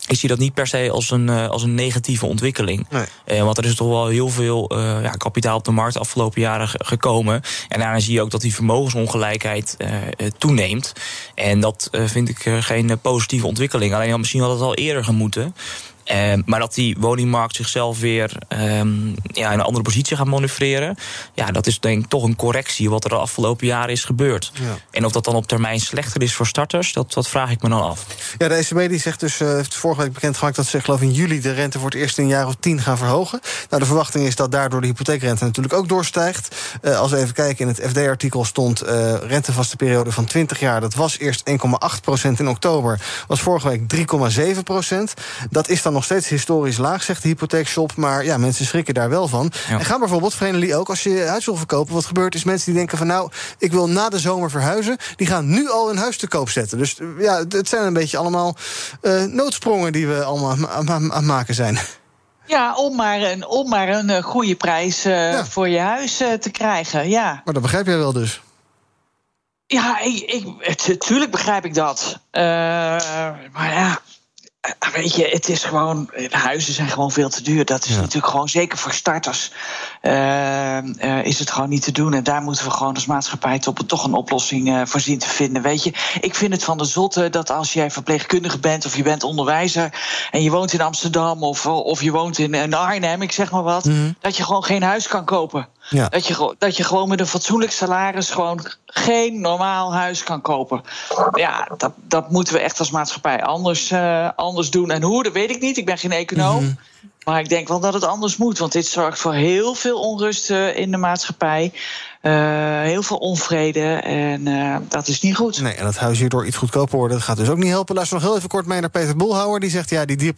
Ik zie dat niet per se als een, uh, als een negatieve ontwikkeling. Nee. Uh, want er is toch wel heel veel uh, ja, kapitaal op de markt de afgelopen jaren gekomen. En daarna zie je ook dat die vermogensongelijkheid toeneemt. En dat vind ik geen positieve ontwikkeling. Alleen misschien had het al eerder gemoeten. Uh, maar dat die woningmarkt zichzelf weer um, ja, in een andere positie gaat manoeuvreren. Ja, dat is denk ik toch een correctie wat er de afgelopen jaren is gebeurd. Ja. En of dat dan op termijn slechter is voor starters, dat, dat vraag ik me dan af. Ja, de ECB die zegt dus, uh, heeft vorige week bekendgemaakt dat ze geloof in juli de rente voor het eerst in een jaar of tien gaan verhogen. Nou, de verwachting is dat daardoor de hypotheekrente natuurlijk ook doorstijgt. Uh, als we even kijken, in het FD-artikel stond uh, rentevaste periode van 20 jaar. Dat was eerst 1,8% in oktober. Was vorige week 3,7% Dat is dan nog steeds historisch laag, zegt de hypotheekshop. Maar ja, mensen schrikken daar wel van. Ja. En gaan bijvoorbeeld, Vrenelie ook, als je huis wil verkopen... wat gebeurt is mensen die denken van... nou, ik wil na de zomer verhuizen. Die gaan nu al een huis te koop zetten. Dus ja, het zijn een beetje allemaal uh, noodsprongen... die we allemaal aan het maken zijn. Ja, om maar een, om maar een goede prijs uh, ja. voor je huis uh, te krijgen, ja. Maar dat begrijp jij wel dus? Ja, ik, ik, natuurlijk begrijp ik dat. maar ja, Weet je, het is gewoon. De huizen zijn gewoon veel te duur. Dat is ja. natuurlijk gewoon, zeker voor starters, uh, uh, is het gewoon niet te doen. En daar moeten we gewoon als maatschappij toch, toch een oplossing uh, voor zien te vinden. Weet je, ik vind het van de zotte dat als jij verpleegkundige bent of je bent onderwijzer en je woont in Amsterdam of, of je woont in, in Arnhem, ik zeg maar wat, mm -hmm. dat je gewoon geen huis kan kopen. Ja. Dat, je, dat je gewoon met een fatsoenlijk salaris gewoon geen normaal huis kan kopen. Ja, dat, dat moeten we echt als maatschappij anders, eh, anders doen. En hoe, dat weet ik niet. Ik ben geen econoom. Mhm. Maar ik denk wel dat het anders moet. Want dit zorgt voor heel veel onrust eh, in de maatschappij. Eh, heel veel onvrede. En eh, dat is niet goed. Nee, en dat huis hierdoor iets goedkoper worden, dat gaat dus ook niet helpen. Luister nog heel even kort mee naar Peter Boelhouwer. Die zegt, ja, die 3%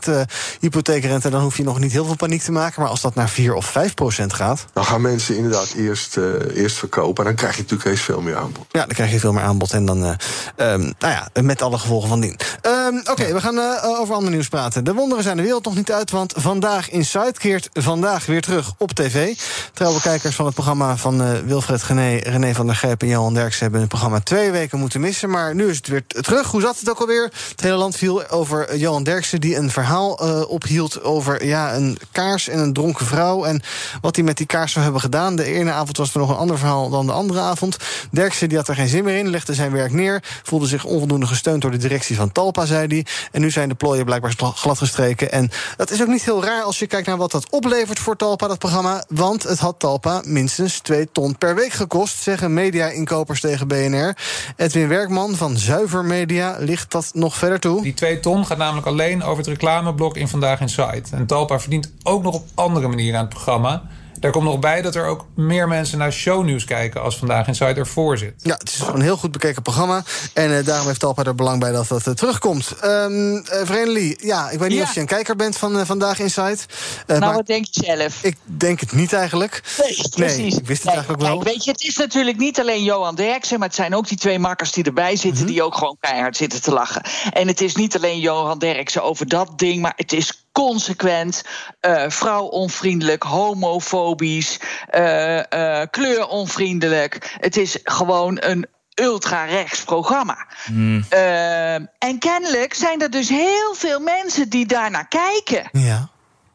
eh, hypotheekrente... dan hoef je nog niet heel veel paniek te maken. Maar als dat naar 4 of 5% gaat... Dan gaan mensen inderdaad eerst, eh, eerst verkopen. En dan krijg je natuurlijk eens veel meer aanbod. Ja, dan krijg je veel meer aanbod. En dan, eh, ehm, nou ja, met alle gevolgen van dien. Ehm, Oké, we gaan eh, over ander nieuws praten. De wonderen zijn de wereld nog niet uit, want Vandaag Inside keert vandaag weer terug op tv. Trouwe kijkers van het programma van eh, Wilfred Gené, René van der Gijp en Johan Derks... hebben het programma twee weken moeten missen, maar nu is het weer terug. Hoe zat het ook alweer? Het hele land viel over eh, Johan Derksen... die een verhaal eh, ophield over ja, een kaars en een dronken vrouw... en wat hij met die kaars zou hebben gedaan. De ene avond was er nog een ander verhaal dan de andere avond. Derksen die had er geen zin meer in, legde zijn werk neer... voelde zich onvoldoende gesteund door de directie van Talpa, zei hij. En nu zijn de plooien blijkbaar gladgestreken. En dat is ook niet heel raar als je kijkt naar wat dat oplevert voor Talpa, dat programma. Want het had Talpa minstens 2 ton per week gekost... zeggen media-inkopers tegen BNR. Edwin Werkman van Zuiver Media ligt dat nog verder toe. Die 2 ton gaat namelijk alleen over het reclameblok in Vandaag Inside. En Talpa verdient ook nog op andere manieren aan het programma. Daar komt nog bij dat er ook meer mensen naar shownieuws kijken... als Vandaag Inside ervoor zit. Ja, het is een heel goed bekeken programma. En eh, daarom heeft Talpa er belang bij dat dat eh, terugkomt. Ehm eh Vreemdelie, ja, ik weet niet Ja. of je een kijker bent van Vandaag Inside. Nou, wat denk je zelf? Ik denk het niet eigenlijk. Nee, precies. ik wist het eigenlijk wel. Kijk, weet je, het is natuurlijk niet alleen Johan Derksen, maar het zijn ook die twee makkers die erbij zitten, Mhm. die ook gewoon keihard zitten te lachen. En het is niet alleen Johan Derksen over dat ding, maar het is consequent, eh vrouwonvriendelijk, homofobisch, eh, eh, kleuronvriendelijk. Het is gewoon een ultra-rechts programma. Eh, en kennelijk zijn er dus heel veel mensen die daarnaar kijken. Ja.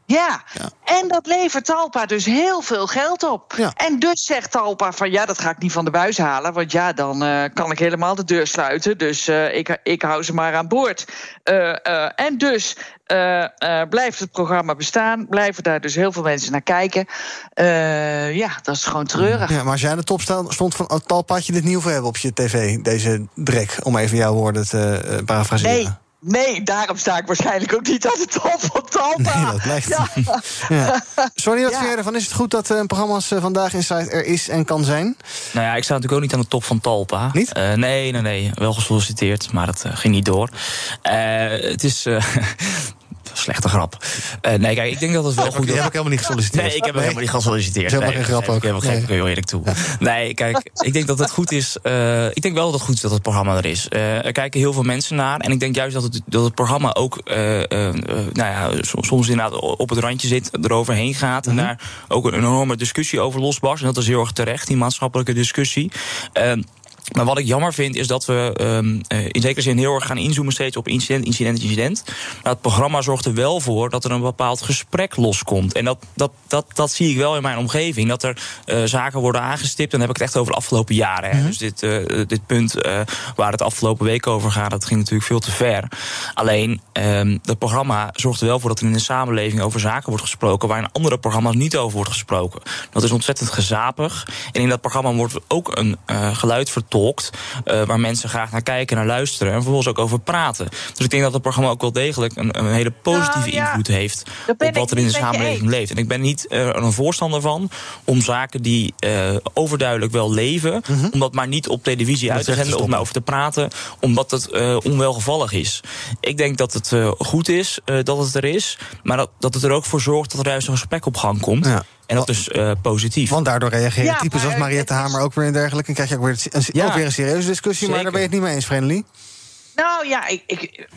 Ja. en dat levert Talpa dus heel veel geld op. En dus zegt Talpa van ja, dat ga ik niet van de buis halen... want ja, dan eh, kan ik helemaal de deur sluiten. Dus eh, ik, ik hou ze maar aan boord. Eh, en dus blijft het programma bestaan. Blijven daar dus heel veel mensen naar kijken. Ja, dat is gewoon treurig. Ja, maar als jij aan de top stond van oh, Talpa... had je dit niet hoeven hebben op je tv, deze drek. Om even jouw woorden te parafraseren. Nee. Nee, daarom sta ik waarschijnlijk ook niet aan de top van Talpa. Nee, dat blijkt. Ja. Ja. Sorry, wat Ja. ervan? Is het goed dat eh, een programma als eh, Vandaag Inside er is en kan zijn? Nou ja, ik sta natuurlijk ook niet aan de top van Talpa. Niet? nee, nee, nee. Wel gesolliciteerd, maar dat eh, ging niet door. Eh, het is... Slechte grap. Eh, nee, kijk, ik denk dat het wel Ja, goed is. je hebt ook helemaal niet gesolliciteerd. Nee, ik heb Nee. helemaal niet gesolliciteerd. Dat is helemaal nee, geen grap dat ook. ik helemaal Nee. heel eerlijk toe. Nee, kijk, ik denk dat het goed is. eh, ik denk wel dat het goed is dat het programma er is. Eh, er kijken heel veel mensen naar. En ik denk juist dat het, dat het programma ook nou ja, som- soms inderdaad op het randje zit, eroverheen gaat. En daar ook een enorme discussie over losbarst. En dat is heel erg terecht, die maatschappelijke discussie. Maar wat ik jammer vind is dat we ehm, eh, in zekere zin heel erg gaan inzoomen steeds op incident, incident, incident. Maar het programma zorgt er wel voor dat er een bepaald gesprek loskomt. En dat, dat, dat, dat zie ik wel in mijn omgeving. Dat er eh, zaken worden aangestipt. En dan heb ik het echt over de afgelopen jaren. Hè. Dus dit, eh, dit punt waar het afgelopen week over gaat, dat ging natuurlijk veel te ver. Alleen, ehm dat programma zorgt er wel voor dat er in de samenleving over zaken wordt gesproken waar in andere programma's niet over wordt gesproken. Dat is ontzettend gezapig. En in dat programma wordt ook een geluid vertolkt eh, waar mensen graag naar kijken, naar luisteren en vervolgens ook over praten. Dus ik denk dat het programma ook wel degelijk een, een hele positieve Nou, ja. invloed heeft op wat er in de samenleving leeft. En ik ben niet eh, er een voorstander van om zaken die eh, overduidelijk wel leven, om dat maar niet op televisie uit te zenden of maar over te praten, omdat het eh, onwelgevallig is. Ik denk dat het eh, goed is eh, dat het er is, maar dat, dat het er ook voor zorgt dat er juist een gesprek op gang komt. En dat is eh, positief. Want daardoor reageren Ja, types als Mariette Hamer ook weer en dergelijke. En krijg je ook weer een, Ja. ook weer een serieuze discussie. Maar daar ben je het niet mee eens, Vreemdelie. Nou ja, ik, ik,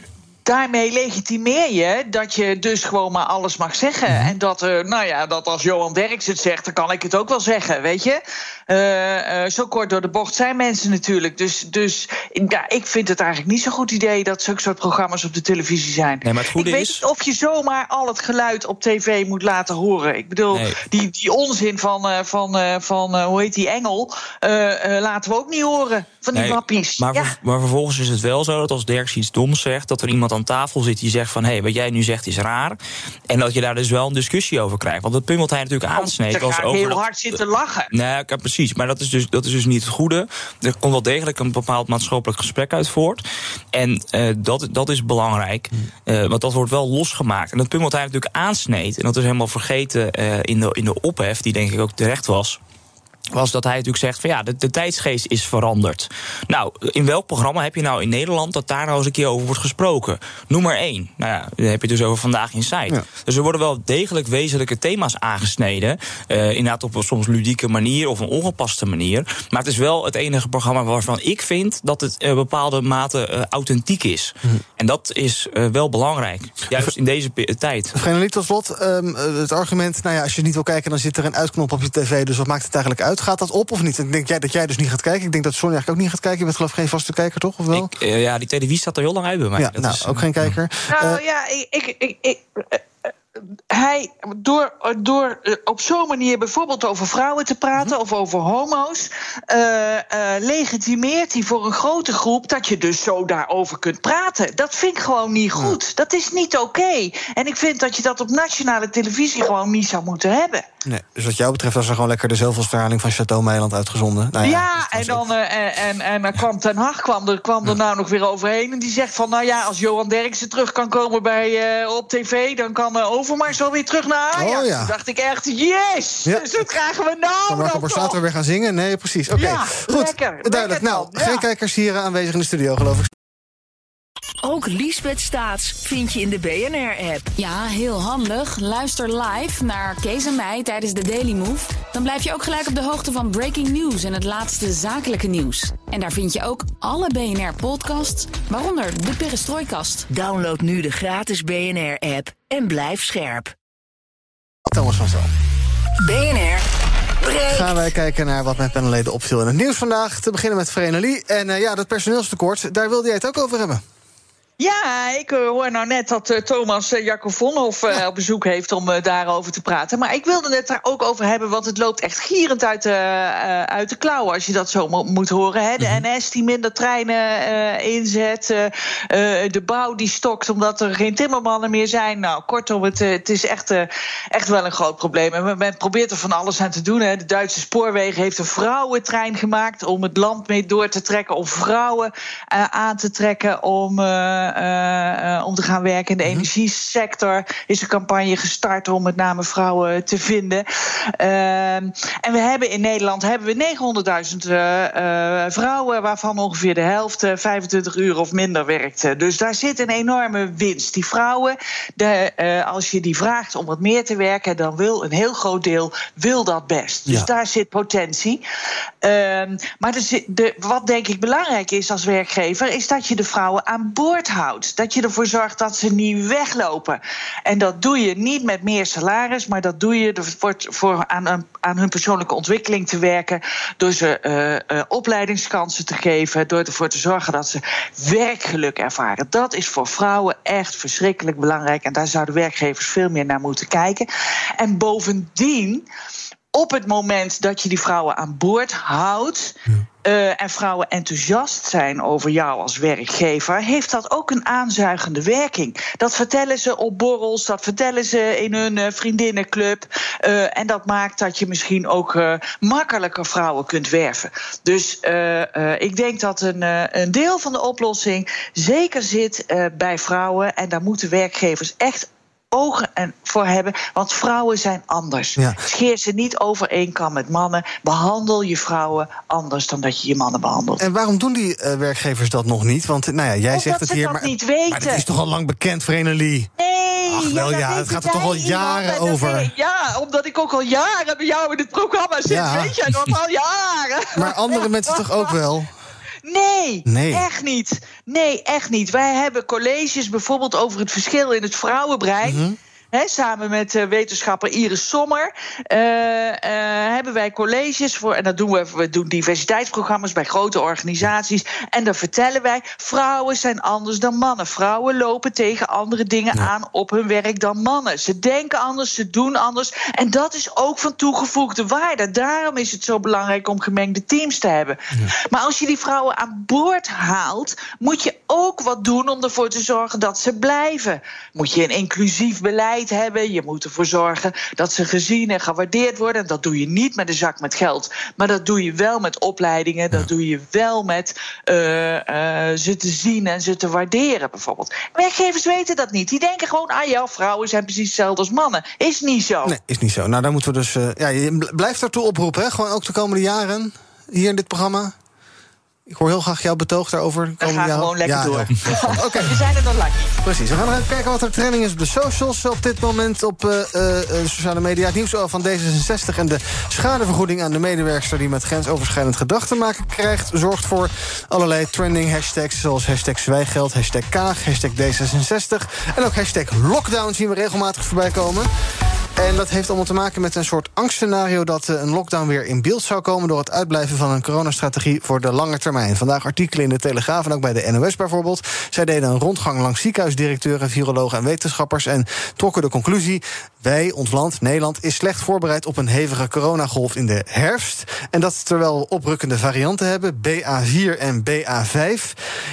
daarmee legitimeer je dat je dus gewoon maar alles mag zeggen. Mhm. En dat, eh, nou ja, dat als Johan Derks het zegt, dan kan ik het ook wel zeggen, weet je. Eh, eh, zo kort door de bocht zijn mensen natuurlijk. Dus, dus ja, ik vind het eigenlijk niet zo'n goed idee dat zulke soort programma's op de televisie zijn. Nee, maar het goede ik weet is- niet of je zomaar al het geluid op tv moet laten horen. Ik bedoel, Nee. die, die onzin van, van, van hoe heet die engel, laten we ook niet horen. Van die Nee, wappies. Maar, ja. maar vervolgens is het wel zo dat als Derks iets doms zegt, dat er iemand aan tafel zit die zegt van... hé, hey, wat jij nu zegt is raar. En dat je daar dus wel een discussie over krijgt. Want punt wat hij natuurlijk aansneed... was over heel dat- hard zitten lachen. Nee, ja, precies. Maar dat is, dus, dat is dus niet het goede. Er komt wel degelijk een bepaald maatschappelijk gesprek uit voort. En eh, dat, dat is belangrijk. Eh, want dat wordt wel losgemaakt. En dat punt wat hij natuurlijk aansneed... en dat is helemaal vergeten eh, in, de, in de ophef... die denk ik ook terecht was was dat hij natuurlijk zegt van ja, de, de tijdsgeest is veranderd. Nou, in welk programma heb je nou in Nederland dat daar nou eens een keer over wordt gesproken? Noem maar één. Nou ja, dan heb je het dus over vandaag in site. Dus er worden wel degelijk wezenlijke thema's aangesneden. Eh, inderdaad op een soms ludieke manier of een ongepaste manier. Maar het is wel het enige programma waarvan ik vind dat het een bepaalde mate eh, authentiek is. En dat is wel belangrijk. Juist in deze tijd. Vrenelie, tot slot, ehm, het argument... nou ja, als je niet wil kijken, dan zit er een uitknop op je tv... dus wat maakt het eigenlijk uit? Gaat dat op of niet? Ik denk jij dat jij dus niet gaat kijken. Ik denk dat Sonja eigenlijk ook niet gaat kijken. Je bent geloof ik geen vaste kijker, toch? Of wel? Eh, ja, die televisie staat er heel lang uit bij mij. ja, Dat nou, is, ook geen kijker. Nou Eh, ja, ik, ik, ik, ik- eh, eh, hij, door, door eh, op zo'n manier bijvoorbeeld over vrouwen te praten Mhm. of over homo's, eh, eh, legitimeert hij voor een grote groep dat je dus zo daarover kunt praten. Dat vind ik gewoon niet goed. Dat is niet oké. En ik vind dat je dat op nationale televisie gewoon niet zou moeten hebben. Nee, dus wat jou betreft was er gewoon lekker de zoveelste herhaling van Chateau Meiland uitgezonden. Nou ja, ja, en dan eh, en, en, en dan kwam Ten Hag kwam er, kwam er nou nog weer overheen. En die zegt van, nou ja, als Johan Derksen terug kan komen bij, eh, op tv... dan kan Overmars wel weer terug naar Ajax. Oh, ja. Toen dacht ik echt, yes! Ja. Dus dat krijgen we nou Kan Marco Borsato weer gaan zingen? Nee, precies. Oké, goed. lekker, Duidelijk. lekker nou, dan, geen kijkers hier aanwezig in de studio, geloof ik. Ook Liesbeth Staats vind je in de BNR-app. Ja, heel handig. Luister live naar Kees en mij tijdens de Daily Move. Dan blijf je ook gelijk op de hoogte van breaking news en het laatste zakelijke nieuws. En daar vind je ook alle BNR-podcasts, waaronder de Perestrooikast. Download nu de gratis BNR-app en blijf scherp. Thomas van Zo. BNR breekt. Gaan wij kijken naar wat mijn panelleden opviel in het nieuws vandaag. Te beginnen met Vrenelie. En eh, ja, dat personeelstekort, daar wilde jij het ook over hebben. Ja, ik eh, hoor nou net dat eh, Thomas uh, Jakovonhoff eh, op bezoek heeft om eh, daarover te praten. Maar ik wilde het daar ook over hebben, want het loopt echt gierend uit de, eh, uit de klauwen als je dat zo mo- moet horen. Hè. De NS die minder treinen eh, inzet, eh, eh, de bouw die stokt omdat er geen timmermannen meer zijn. Nou, kortom, het, eh, het is echt, eh, echt wel een groot probleem. En men- probeert er van alles aan te doen. Hè. De Duitse spoorwegen heeft een vrouwentrein gemaakt om het land mee door te trekken, om vrouwen eh, aan te trekken om. Eh, eh, om te gaan werken in de energiesector. Is een campagne gestart om met name vrouwen te vinden. Ehm, en we hebben in Nederland hebben we 900.000 eh, vrouwen, waarvan ongeveer de helft eh, 25 uur of minder werkt. Dus daar zit een enorme winst. Die vrouwen, de, als je die vraagt om wat meer te werken, dan wil een heel groot deel wil dat best. Dus Ja. daar zit potentie. Ehm, maar de, wat denk ik belangrijk is als werkgever, is dat je de vrouwen aan boord houdt. Dat je ervoor zorgt dat ze niet weglopen. En dat doe je niet met meer salaris, maar dat doe je voor, voor aan, aan- aan hun persoonlijke ontwikkeling te werken. Door ze eh, eh, opleidingskansen te geven. Door ervoor te zorgen dat ze werkgeluk ervaren. Dat is voor vrouwen echt verschrikkelijk belangrijk. En daar zouden werkgevers veel meer naar moeten kijken. En bovendien op het moment dat je die vrouwen aan boord houdt. eh, en vrouwen enthousiast zijn over jou als werkgever, heeft dat ook een aanzuigende werking. Dat vertellen ze op borrels, dat vertellen ze in hun eh, vriendinnenclub. eh, en dat maakt dat je misschien ook makkelijker vrouwen kunt werven. Dus ik denk dat een, een deel van de oplossing zeker zit bij vrouwen. En daar moeten werkgevers echt ogen en voor hebben. Want vrouwen zijn anders. Ja. Scheer ze niet over één kam met mannen. Behandel je vrouwen anders dan dat je je mannen behandelt. En waarom doen die eh, werkgevers dat nog niet? Want nou ja, jij Omdat zegt het hier, maar, niet weten. maar het is toch al lang bekend, Vrenelie? Nee, Ach, wel ja, het gaat er toch al jaren over. Ja, omdat ik ook al jaren bij jou in het programma zit. Ja. Weet jij dat al jaren? Maar andere mensen toch ook wel? Nee, Nee. echt niet. Nee, echt niet. Wij hebben colleges bijvoorbeeld over het verschil in het vrouwenbrein. Mhm. Samen met uh, wetenschapper Iris Sommer uh, uh, hebben wij colleges voor. En dat doen we. We doen diversiteitsprogramma's bij grote organisaties. En dan vertellen wij: vrouwen zijn anders dan mannen. Vrouwen lopen tegen andere dingen ja. aan op hun werk dan mannen. Ze denken anders, ze doen anders. En dat is ook van toegevoegde waarde. Daarom is het zo belangrijk om gemengde teams te hebben. Ja. Maar als je die vrouwen aan boord haalt, moet je ook wat doen om ervoor te zorgen dat ze blijven. Moet je een inclusief beleid hebben. Je moet ervoor zorgen dat ze gezien en gewaardeerd worden. En dat doe je niet met een zak met geld. Maar dat doe je wel met opleidingen. Dat doe je wel met uh, uh, ze te zien en ze te waarderen, bijvoorbeeld. Werkgevers weten dat niet. Die denken gewoon: ah ja, vrouwen zijn precies hetzelfde als mannen. Is niet zo. Nee, is niet zo. Nou, daar moeten we dus. Uh, ja, je blijft ertoe oproepen, hè? Gewoon ook de komende jaren hier in dit programma. Ik hoor heel graag jouw betoog daarover. We gaan gewoon lekker ja, door. Ja. Oké. Okay. We zijn er dan lang. Precies. We gaan even kijken wat er trending is op de socials op dit moment op uh, uh, sociale media. Het nieuws van D66 en de schadevergoeding aan de medewerkster... die met grensoverschrijdend gedrag te maken krijgt... zorgt voor allerlei trending hashtags zoals hashtag zwijgeld, hashtag Kaag, hashtag D66... en ook hashtag lockdown zien we regelmatig voorbij komen. En dat heeft allemaal te maken met een soort angstscenario... dat een lockdown weer in beeld zou komen... door het uitblijven van een coronastrategie voor de lange termijn. Vandaag artikelen in de Telegraaf en ook bij de NOS bijvoorbeeld. Zij deden een rondgang langs ziekenhuisdirecteuren, virologen en wetenschappers... en trokken de conclusie... wij, ons land, Nederland, is slecht voorbereid op een hevige coronagolf in de herfst. En dat terwijl we oprukkende varianten hebben, BA4 en BA5.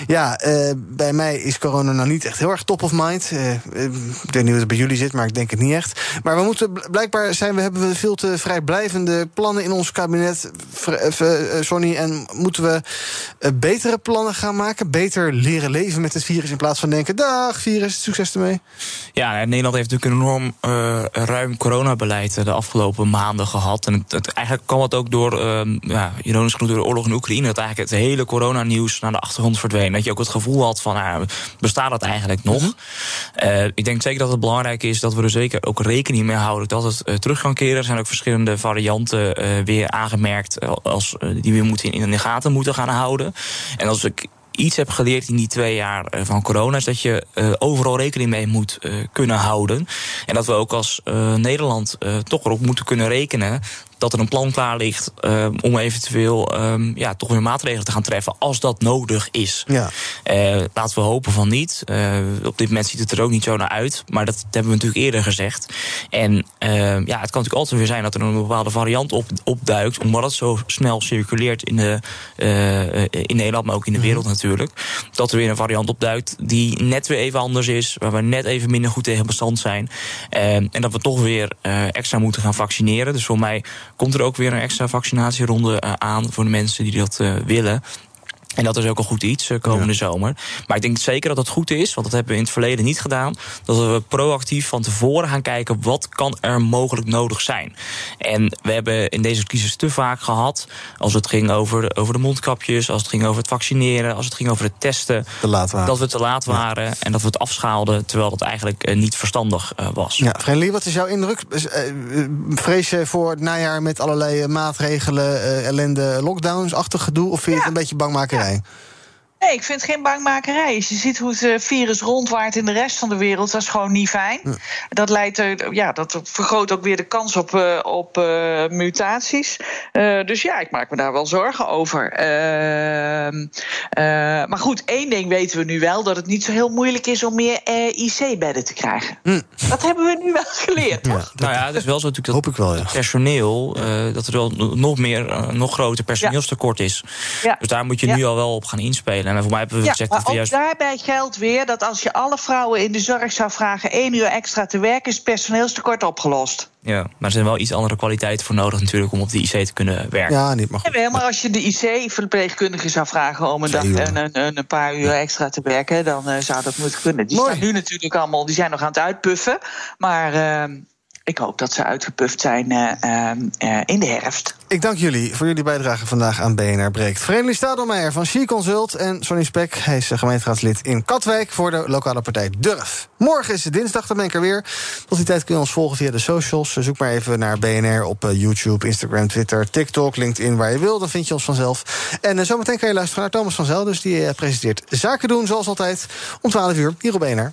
Ja, uh, bij mij is corona nou niet echt heel erg top of mind. Uh, ik weet niet hoe het bij jullie zit, maar ik denk het niet echt. Maar we moeten blijkbaar zijn we, hebben we veel te vrijblijvende plannen in ons kabinet, Sonny. En moeten we betere plannen gaan maken? Beter leren leven met het virus in plaats van denken: dag, virus, succes ermee. Ja, Nederland heeft natuurlijk een enorm uh, ruim coronabeleid de afgelopen maanden gehad. En het, het, eigenlijk kwam het ook door, uh, ja, ironisch genoeg, door de oorlog in Oekraïne. Dat eigenlijk het hele coronanieuws naar de achtergrond verdween. Dat je ook het gevoel had van: nou, bestaat dat eigenlijk nog? Uh, ik denk zeker dat het belangrijk is dat we er zeker ook rekening mee houden dat het uh, terug kan keren. Er zijn ook verschillende varianten uh, weer aangemerkt als, uh, die we moeten in, in de gaten moeten gaan houden. En als ik iets heb geleerd in die twee jaar van corona... is dat je overal rekening mee moet kunnen houden. En dat we ook als Nederland toch erop moeten kunnen rekenen dat er een plan klaar ligt uh, om eventueel um, ja, toch weer maatregelen te gaan treffen als dat nodig is. Ja. Uh, laten we hopen van niet. Uh, op dit moment ziet het er ook niet zo naar uit. Maar dat, hebben we natuurlijk eerder gezegd. En ja, het kan natuurlijk altijd weer zijn dat er een bepaalde variant op, opduikt. Omdat het zo snel circuleert in, de, in Nederland, maar ook in de wereld natuurlijk. Dat er weer een variant opduikt die net weer even anders is. Waar we net even minder goed tegen bestand zijn. en dat we toch weer extra moeten gaan vaccineren. Dus voor mij komt er ook weer een extra vaccinatieronde uh, aan voor de mensen die dat uh, willen. En dat is ook een goed iets uh, komende ja. zomer. Maar ik denk zeker dat het goed is, want dat hebben we in het verleden niet gedaan. Dat we proactief van tevoren gaan kijken wat kan er mogelijk nodig zijn. En we hebben in deze crisis te vaak gehad, als het ging over de, over de mondkapjes, als het ging over het vaccineren, als het ging over het testen, dat we te laat waren ja. en dat we het afschaalden, terwijl dat eigenlijk uh, niet verstandig uh, was. Ja, Frenly, wat is jouw indruk? Vrees je voor het najaar met allerlei maatregelen, ellende, lockdowns-achtig gedoe, of vind je ja. het een beetje bangmakerij? Nee, ik vind het geen bangmakerij. Als je ziet hoe het virus rondwaart in de rest van de wereld, dat is gewoon niet fijn. Ja. Dat, leidt, ja, dat vergroot ook weer de kans op, uh, op uh, mutaties. Uh, dus ja, ik maak me daar wel zorgen over. Ehm, maar goed, één ding weten we nu wel: dat het niet zo heel moeilijk is om meer IC-bedden te krijgen. Hm. Dat hebben we nu wel geleerd. Ja, dat, nou ja, het is wel zo natuurlijk dat hoop ik wel, ja. personeel, dat er wel nog meer, nog groter personeelstekort is. Ja. Dus daar moet je nu al wel op gaan inspelen. En voor mij hebben we ja, gezegd maar dat we ook juist. daarbij geldt weer dat als je alle vrouwen in de zorg zou vragen één uur extra te werken, is het personeelstekort opgelost. Ja, maar er zijn wel iets andere kwaliteiten voor nodig natuurlijk om op de IC te kunnen werken. Ja, niet maar goed. Ja, maar als je de IC-verpleegkundige zou vragen om een, dag, een, een, een, paar uur extra te werken, dan uh, zou dat moeten kunnen. Die Mooi. staan nu natuurlijk allemaal, die zijn nog aan het uitpuffen. Maar uh, ik hoop dat ze uitgepuft zijn uh, uh, in de herfst. Ik dank jullie voor jullie bijdrage vandaag aan BNR Breekt. Vereniging Stadelmeijer van She Consult en Sonny Spek. Hij is gemeenteraadslid in Katwijk voor de lokale partij Durf. Morgen is het dinsdag, dan ben ik er weer. Tot die tijd kun je ons volgen via de socials. Zoek maar even naar BNR op YouTube, Instagram, Twitter, TikTok, LinkedIn, waar je wil. Dan vind je ons vanzelf. En zometeen kan je luisteren naar Thomas van Zel. Dus die presenteert Zaken doen, zoals altijd, om 12 uur hier op BNR.